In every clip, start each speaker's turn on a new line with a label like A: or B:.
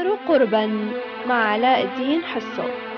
A: أكثر قربا مع علاء الدين حسو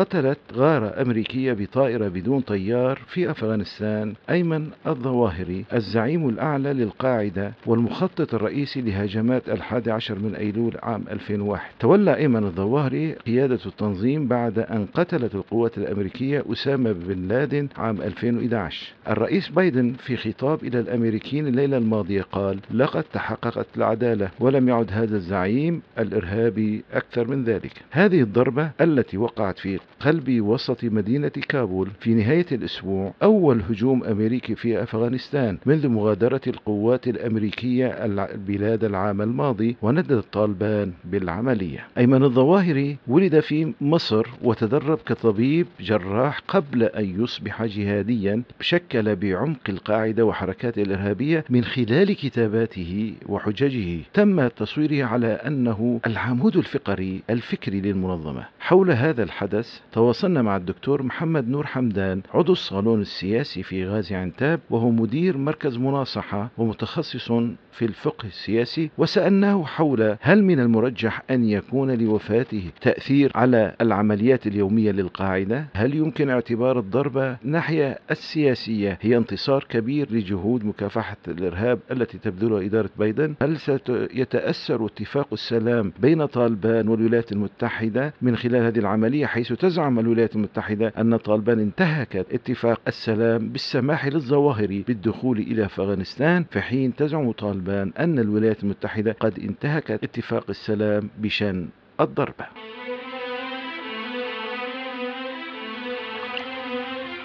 B: قتلت غارة أمريكية بطائرة بدون طيار في أفغانستان أيمن الظواهري الزعيم الأعلى للقاعدة والمخطط الرئيسي لهجمات الحادي عشر من أيلول عام 2001 تولى أيمن الظواهري قيادة التنظيم بعد أن قتلت القوات الأمريكية أسامة بن لادن عام 2011 الرئيس بايدن في خطاب إلى الأمريكيين الليلة الماضية قال لقد تحققت العدالة ولم يعد هذا الزعيم الإرهابي أكثر من ذلك. هذه الضربة التي وقعت في قلب وسط مدينة كابول في نهاية الأسبوع أول هجوم أمريكي في أفغانستان منذ مغادرة القوات الأمريكية البلاد العام الماضي وندد طالبان بالعملية. أيمن الظواهري ولد في مصر وتدرب كطبيب جراح قبل أن يصبح جهاديا شكل بعمق القاعدة وحركات الإرهابية من خلال كتاباته وحججه. تم تصويره على أنه العمود الفقري الفكري للمنظمة. حول هذا الحدث تواصلنا مع الدكتور محمد نور حمدان عضو الصالون السياسي في غازي عنتاب وهو مدير مركز مناصحة ومتخصص في الفقه السياسي. وسألناه حول هل من المرجح أن يكون لوفاته تأثير على العمليات اليومية للقاعدة؟ هل يمكن اعتبار الضربة ناحية السياسية هي انتصار كبير لجهود مكافحة الإرهاب التي تبذلها إدارة بايدن؟ هل سيتأثر اتفاق السلام بين طالبان والولايات المتحدة من خلال هذه العملية حيث تزعم الولايات المتحدة أن طالبان انتهكت اتفاق السلام بالسماح للظواهر بالدخول إلى أفغانستان في حين تزعم طالبان أن الولايات المتحدة قد انتهكت اتفاق السلام بشأن الضربة.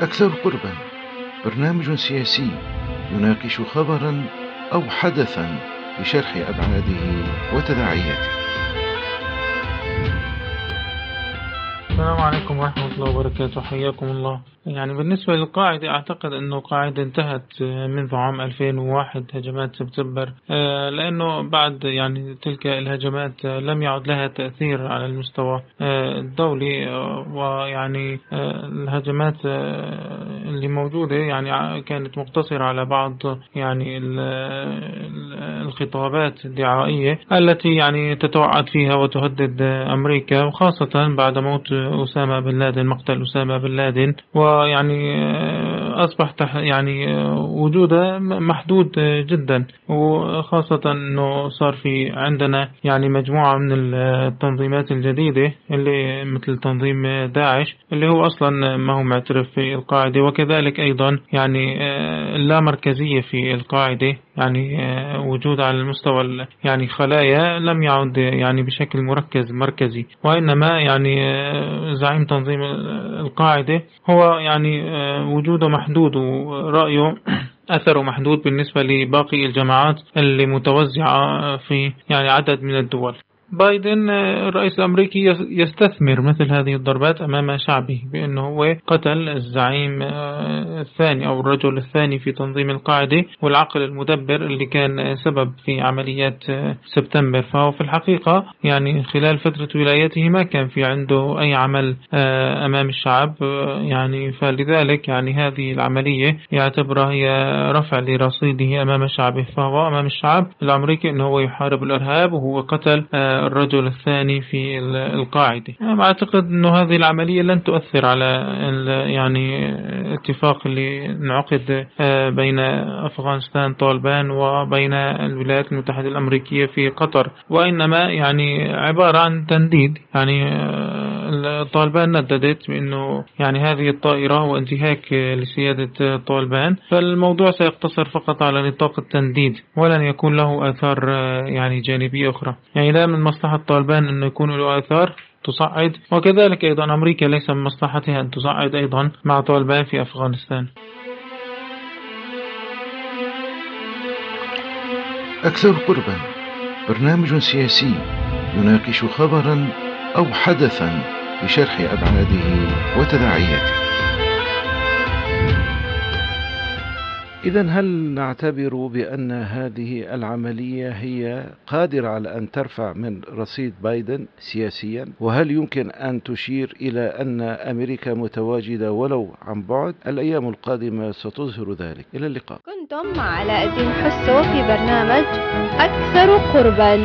B: أكثر قربا. برنامج سياسي يناقش خبرا أو حدثا بشرح أبعاده وتداعياته.
C: السلام عليكم ورحمة الله وبركاته. حياكم الله. يعني بالنسبة للقاعدة أعتقد أنه قاعدة انتهت منذ عام 2001 هجمات سبتمبر. آه، لأنه بعد يعني تلك الهجمات لم يعد لها تأثير على المستوى آه، الدولي. آه، ويعني الهجمات اللي موجودة يعني كانت مقتصرة على بعض يعني الخطابات الدعائية التي يعني تتوعد فيها وتهدد أمريكا وخاصة بعد موت أسامة بن لادن مقتل أسامة بن لادن. ويعني آه، أصبح يعني آه، وجوده محدود جدا. وخاصة أنه صار في عندنا يعني مجموعة من التنظيمات الجديدة اللي مثل تنظيم داعش اللي هو أصلا ما هو معترف في القاعدة. وكذلك أيضا يعني آه، اللامركزية في القاعدة. يعني وجود على المستوى يعني خلايا لم يعد يعني بشكل مركز مركزي. وإنما يعني زعيم تنظيم القاعدة هو يعني وجوده محدود ورأيه أثره محدود بالنسبة لباقي الجماعات اللي متوزعة في يعني عدد من الدول. بايدن الرئيس الأمريكي يستثمر مثل هذه الضربات أمام شعبه بأنه هو قتل الزعيم آه، الثاني أو الرجل الثاني في تنظيم القاعدة والعقل المدبر اللي كان سبب في عمليات آه، سبتمبر. فهو في الحقيقة يعني خلال فترة ولايته ما كان في عنده أي عمل آه، أمام الشعب يعني فلذلك يعني هذه العملية يعتبرها هي رفع لرصيده أمام شعبه. فهو أمام الشعب الأمريكي أنه هو يحارب الإرهاب وهو قتل الرجل الثاني في القاعدة. أعتقد أنه هذه العملية لن تؤثر على يعني الاتفاق اللي انعقد آه، بين أفغانستان طالبان وبين الولايات المتحدة الأمريكية في قطر. وإنما يعني عبارة عن تنديد يعني آه، طالبان نددت بأنه يعني هذه الطائرة وانتهاك لسيادة طالبان فالموضوع سيقتصر فقط على نطاق التنديد ولن يكون له آثار يعني جانبية أخرى. يعني لا من مصلحة طالبان أنه يكون له آثار تصعد وكذلك أيضا أمريكا ليس من مصلحتها أن تصعد أيضا مع طالبان في أفغانستان.
B: أكثر قربا برنامج سياسي يناقش خبرا أو حدثا. بشرح أبعاده وتداعياته. إذا هل نعتبر بأن هذه العملية هي قادرة على أن ترفع من رصيد بايدن سياسيا؟ وهل يمكن أن تشير إلى أن أمريكا متواجدة ولو عن بعد؟ الأيام القادمة ستظهر ذلك. إلى اللقاء.
A: كنتم مع علاء الدين حسو في برنامج أكثر قربا.